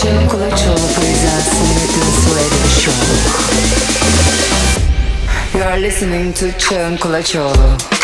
Jim Kulachov presents Nathan Swedish Show. You are listening to Jim Kulachov.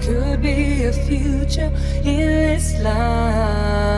could be a future in this life.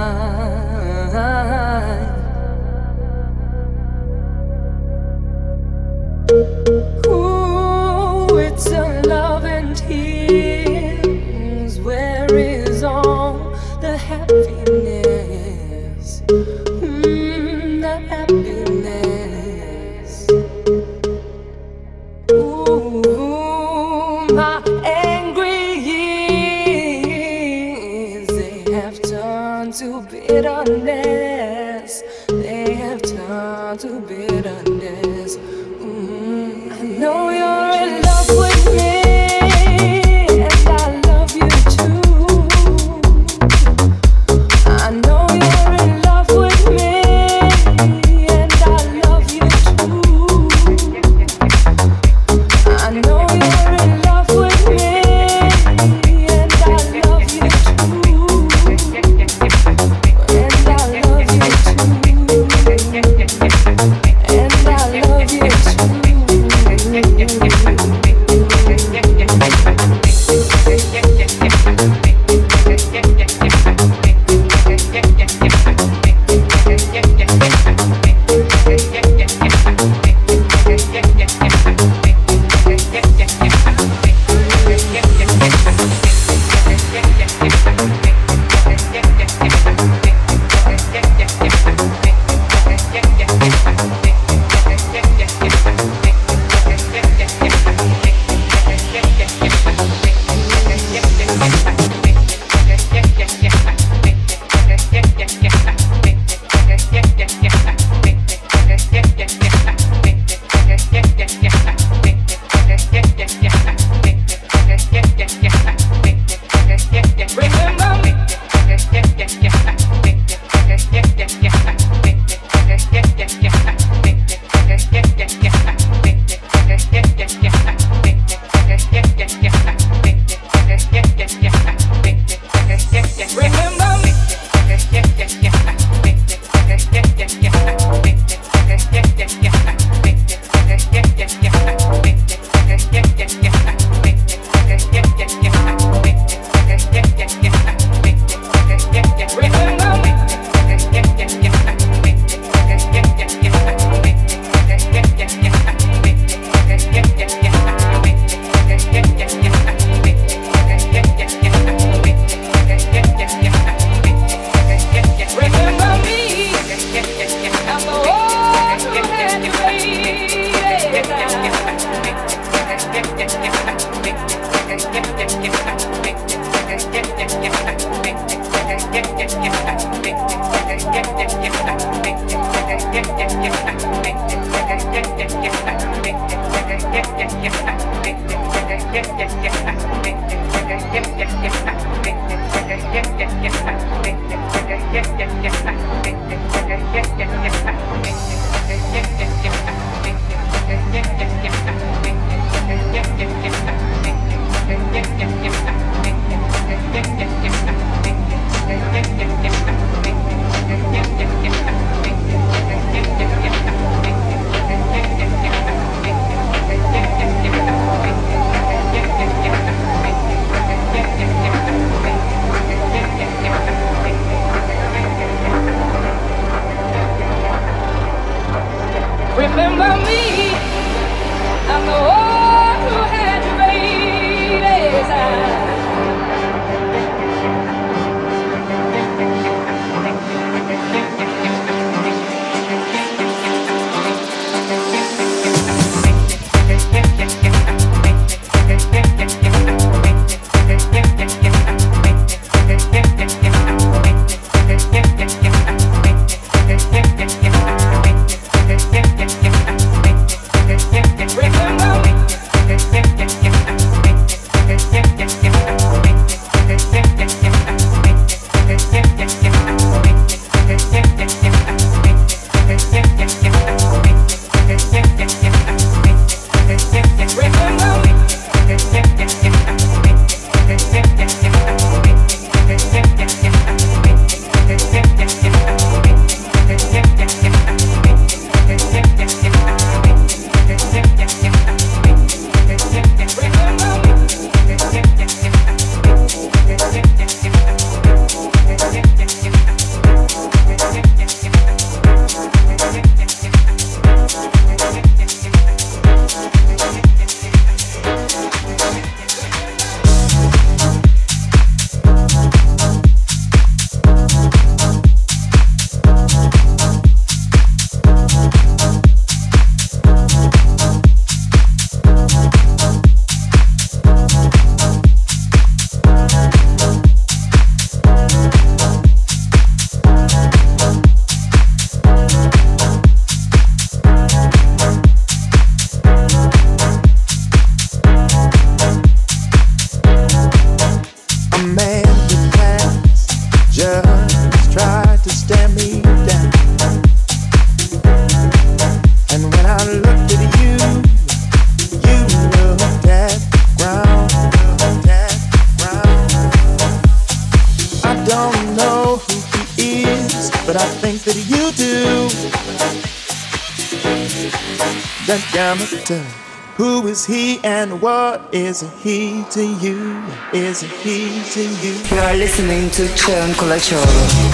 Who is he and what is he to you? Is he to you? You are listening to Cagin Kulacoglu.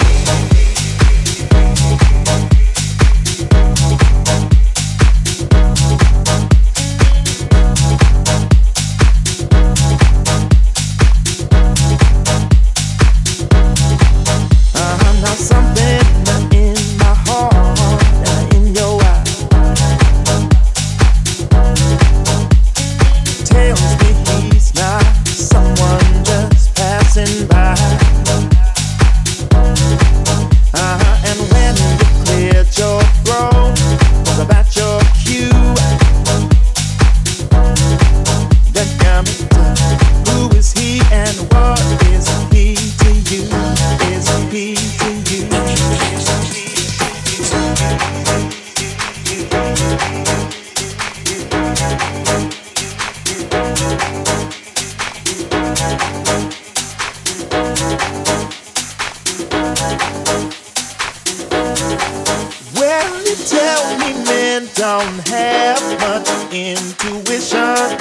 intuition.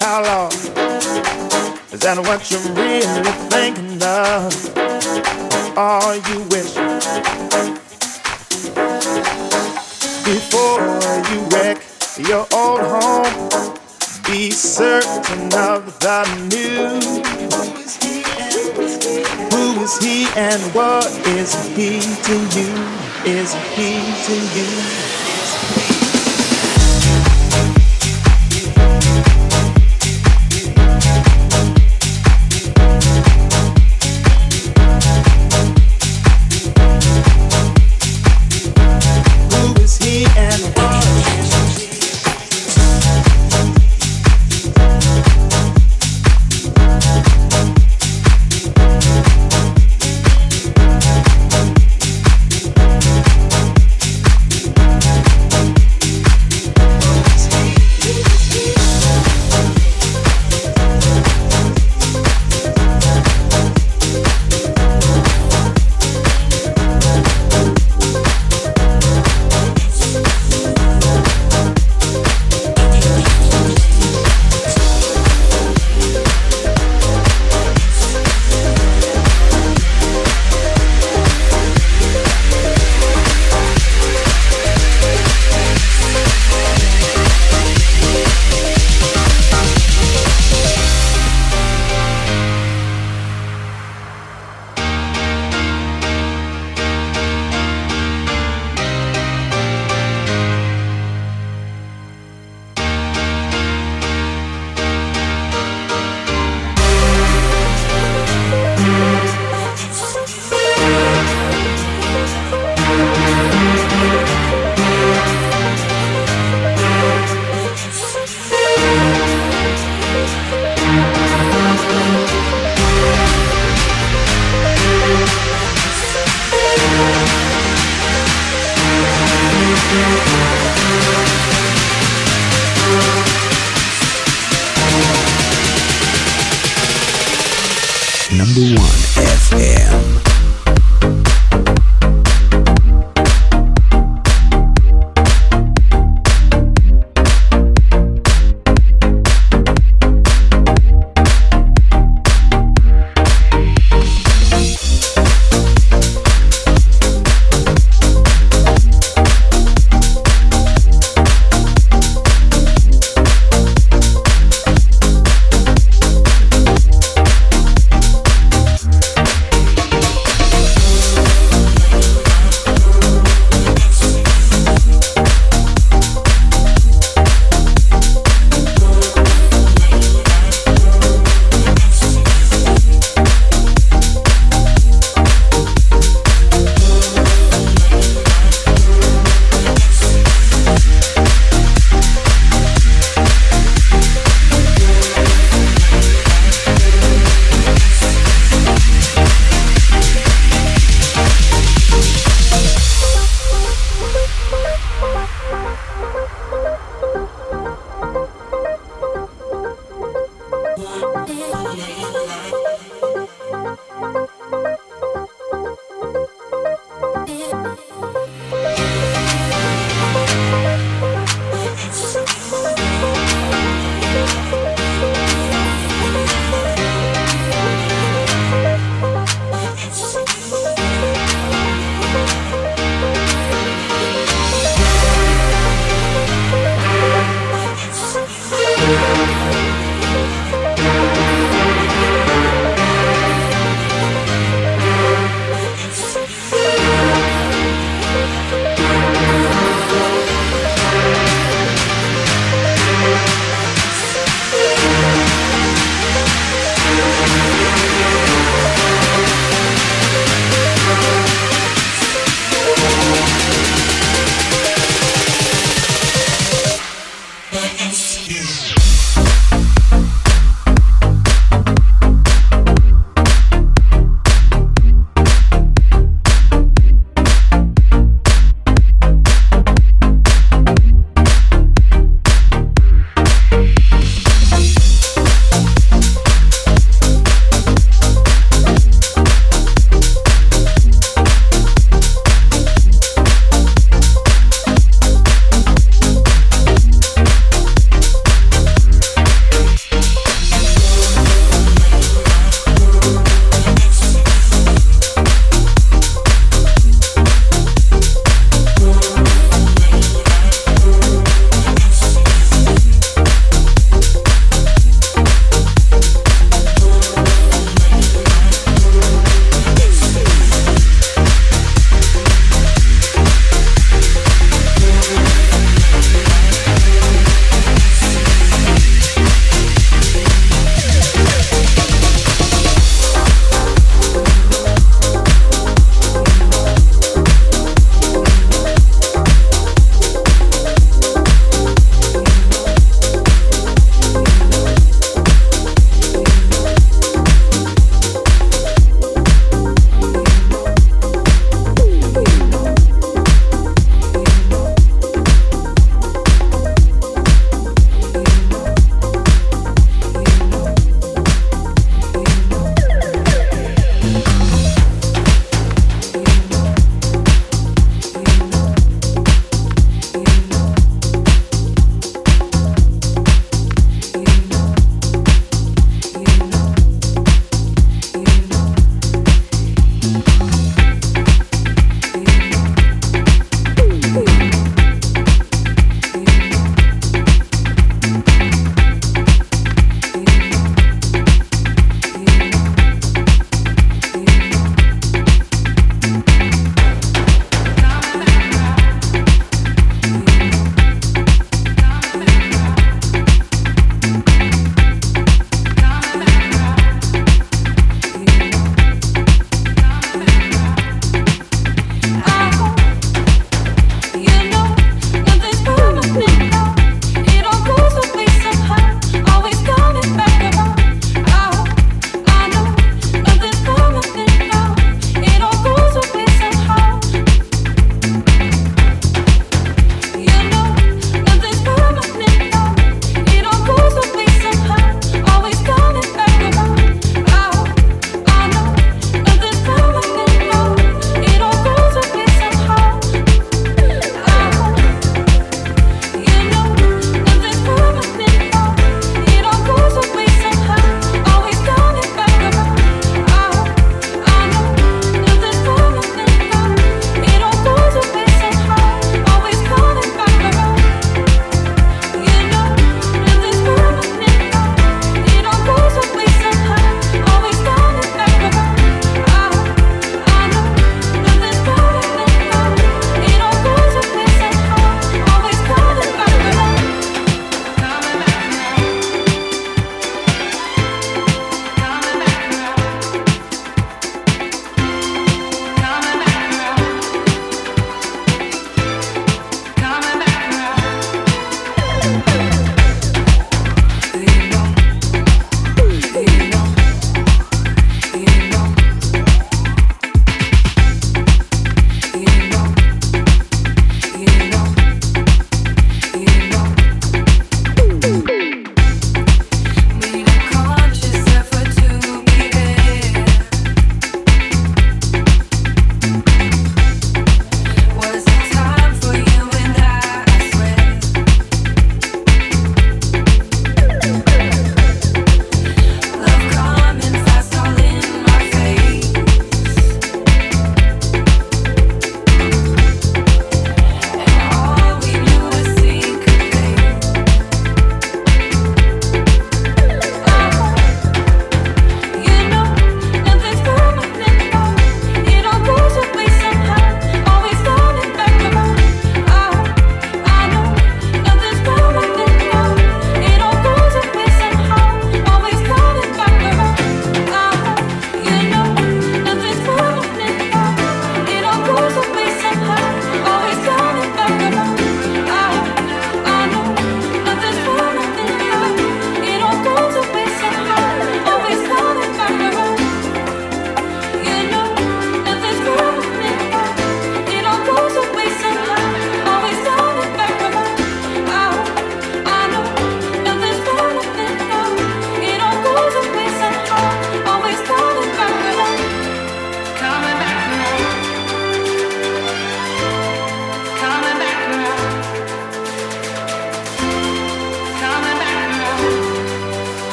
How long is that what you're really thinking of? All you wish before you wreck your old home. Be certain of the new. Who is he and what is he to you? Is he to you?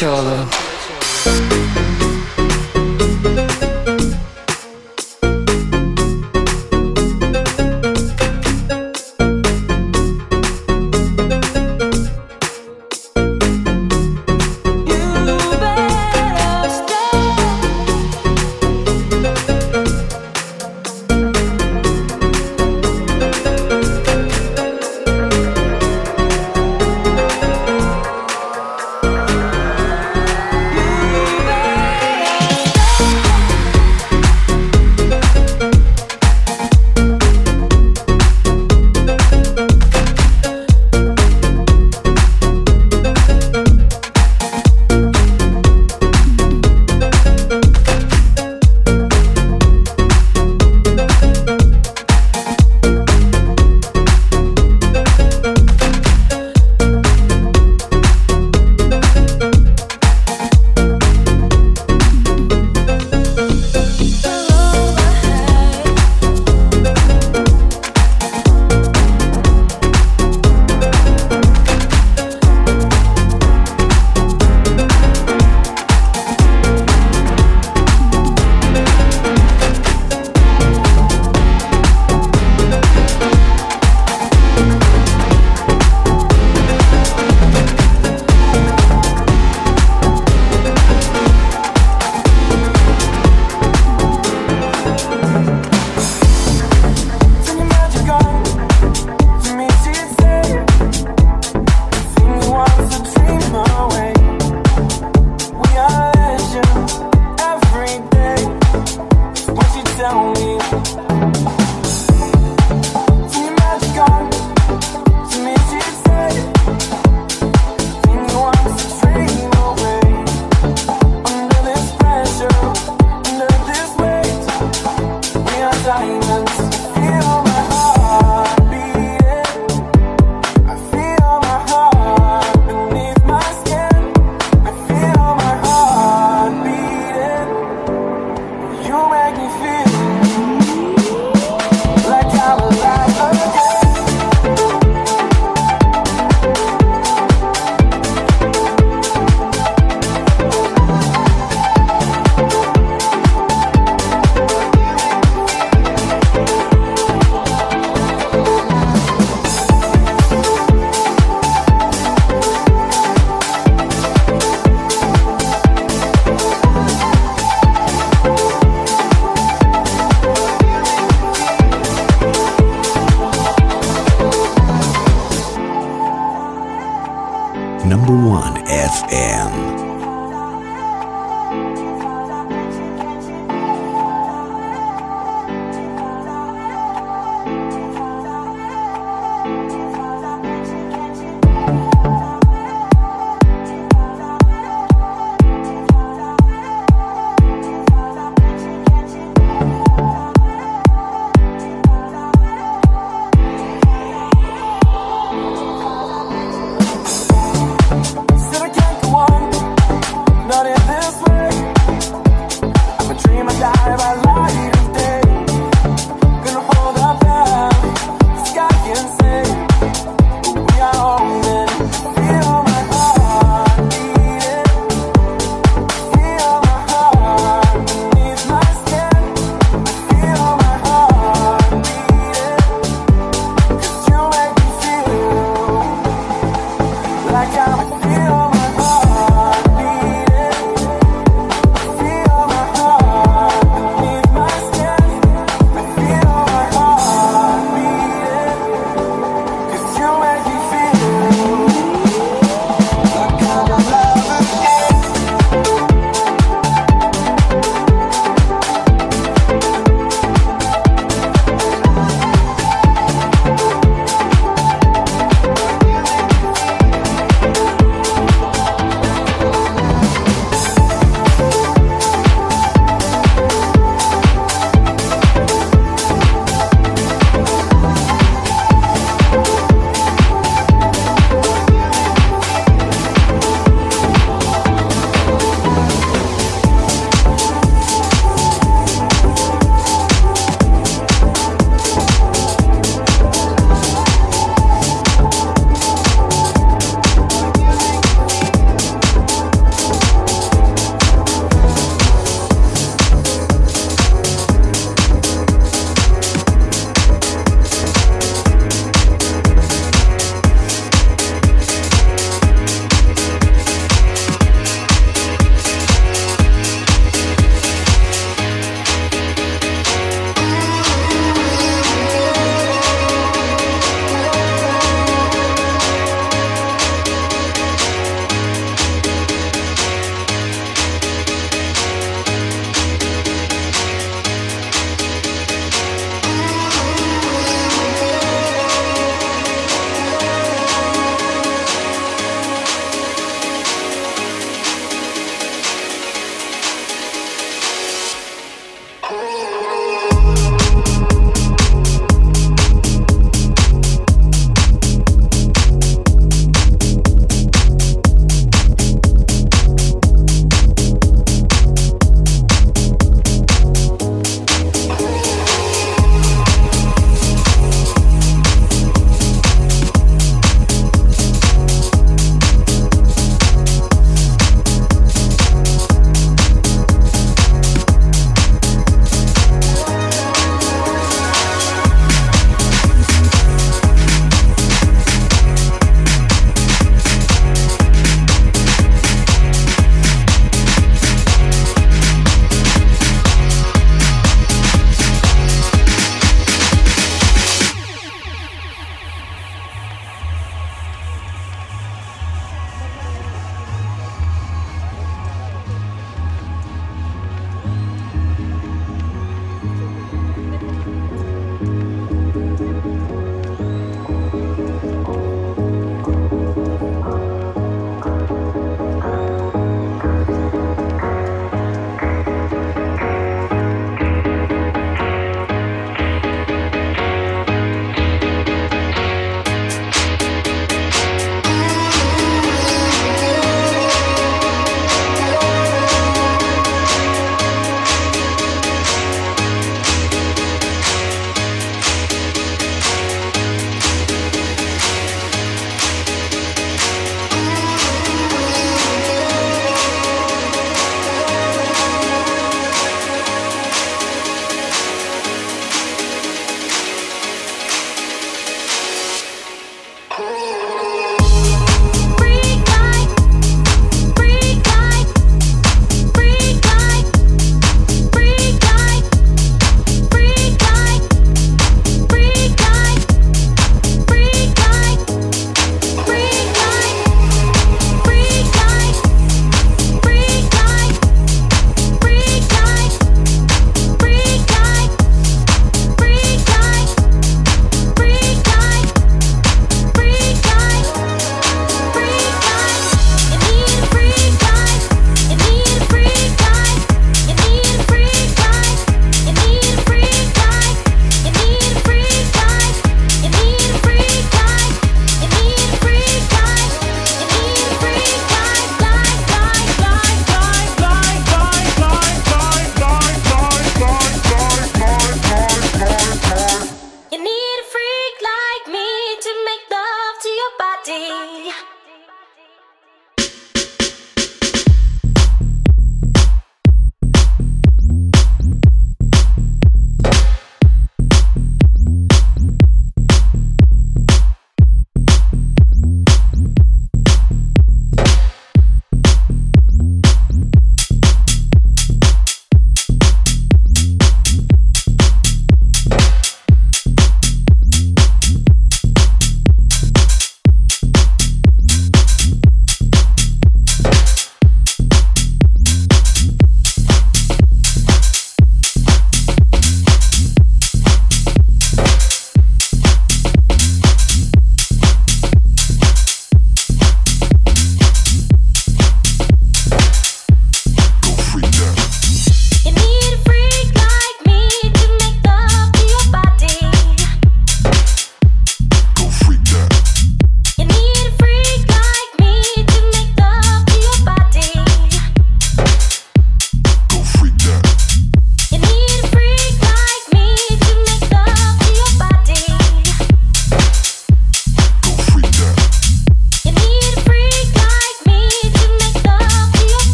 Kılıçoğlu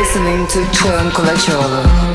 listening to turn Cagin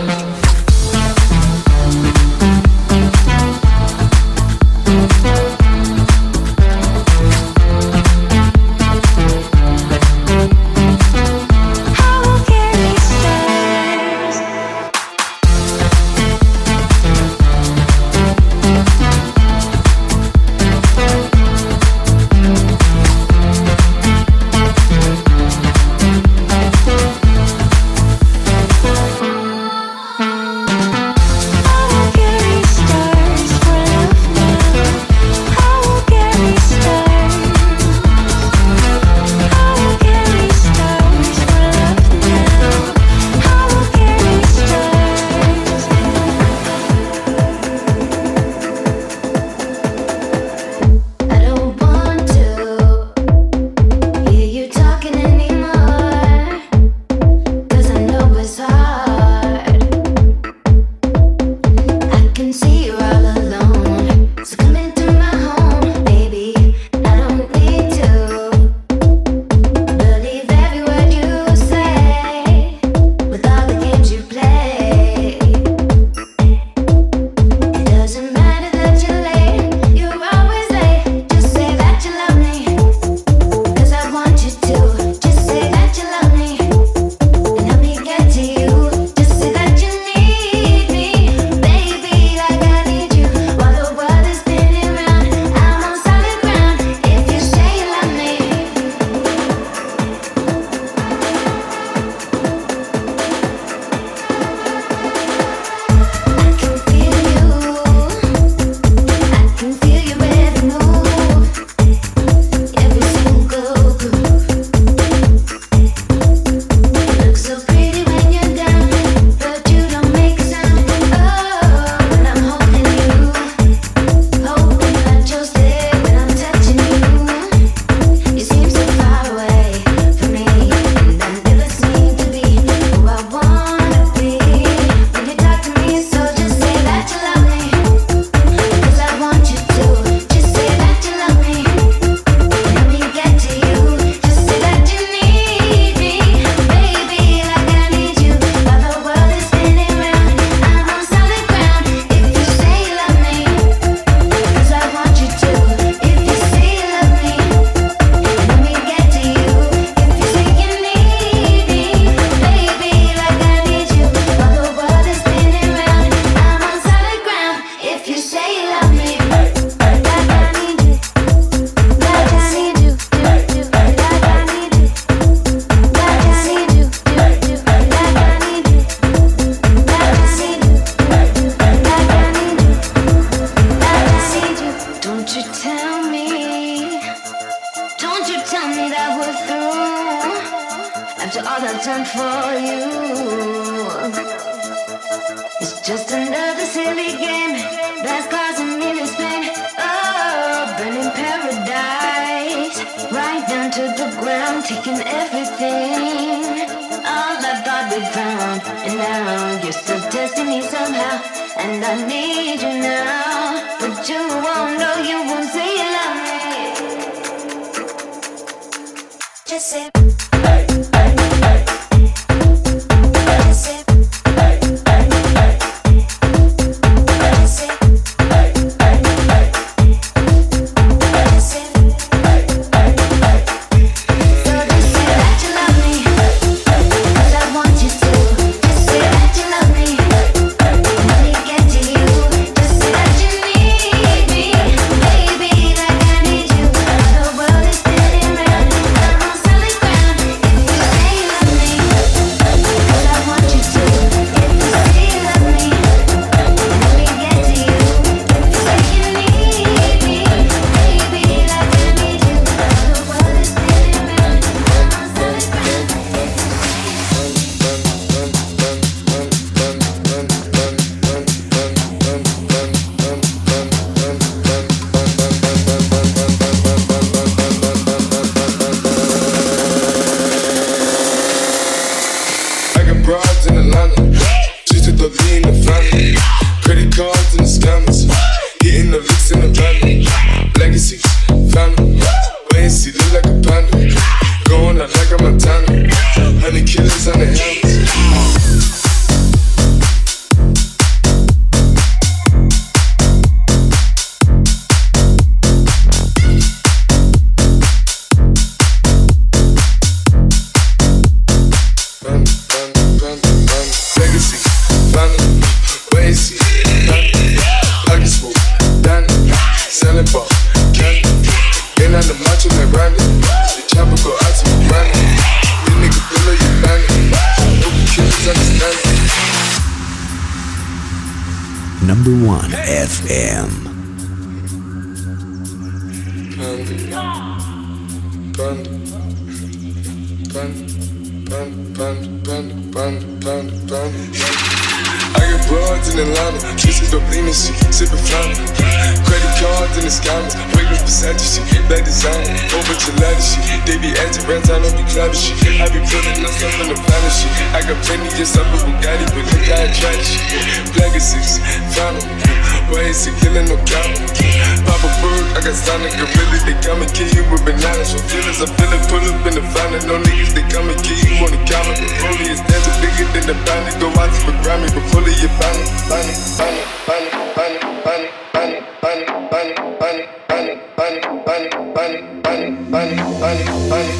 noche Kulacoglu. One FM. I broads in Atlanta. Cards in the scammers, regular Versace shit, black designer, whole bunch of ladder shit. They be acting rats, I don't be clapping shit. I be putting up stuff on the planet shit. I got plenty just up with Bugatti, but look how I try this shit. Black is six, found Why is he killing no count? Papa Bird, I got Sonic Gorilla, they come and kill you with bananas. From feelings, I feel it, pull up in the fountain. No niggas, they come and kill you on the counter. The rollie is dancing bigger than the bounty. Go out to the Grammy, but pull it, you bounty, bounty, bounty, bounty, bounty, bounty, bounty, bounty, bounty, bounty, bounty, bounty, bounty, bounty, bounty, bounty,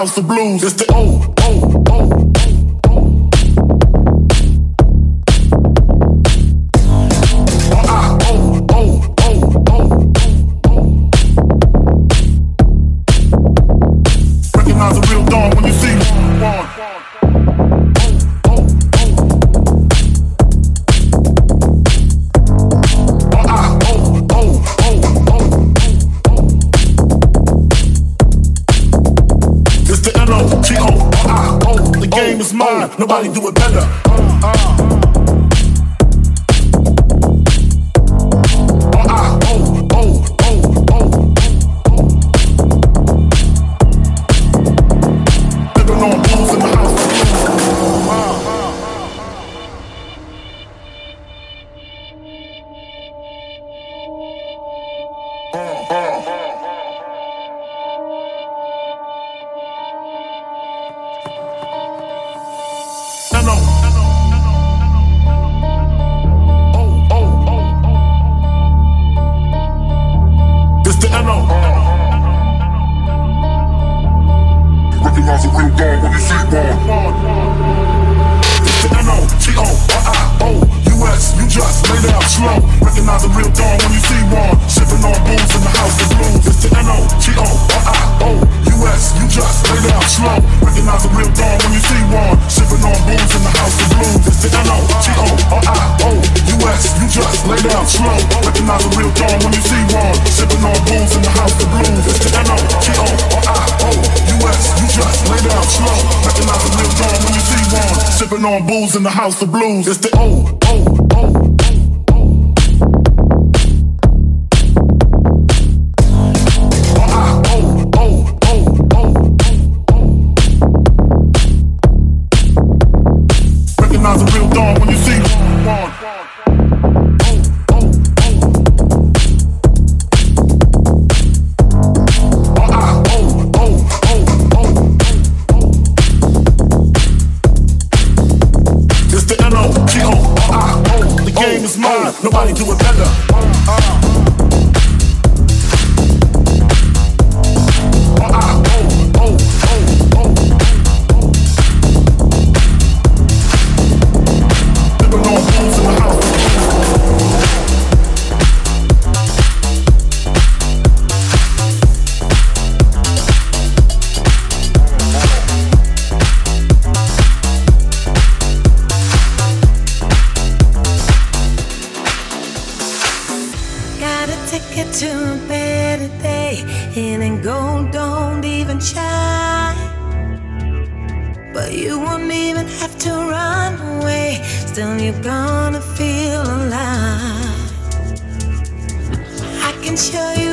house of blues. It's the O nobody do there. Booze in the house of blues. It's the O. ticket to a better day, and then gold don't even shine. But you won't even have to run away, still you're gonna feel alive. I can show you.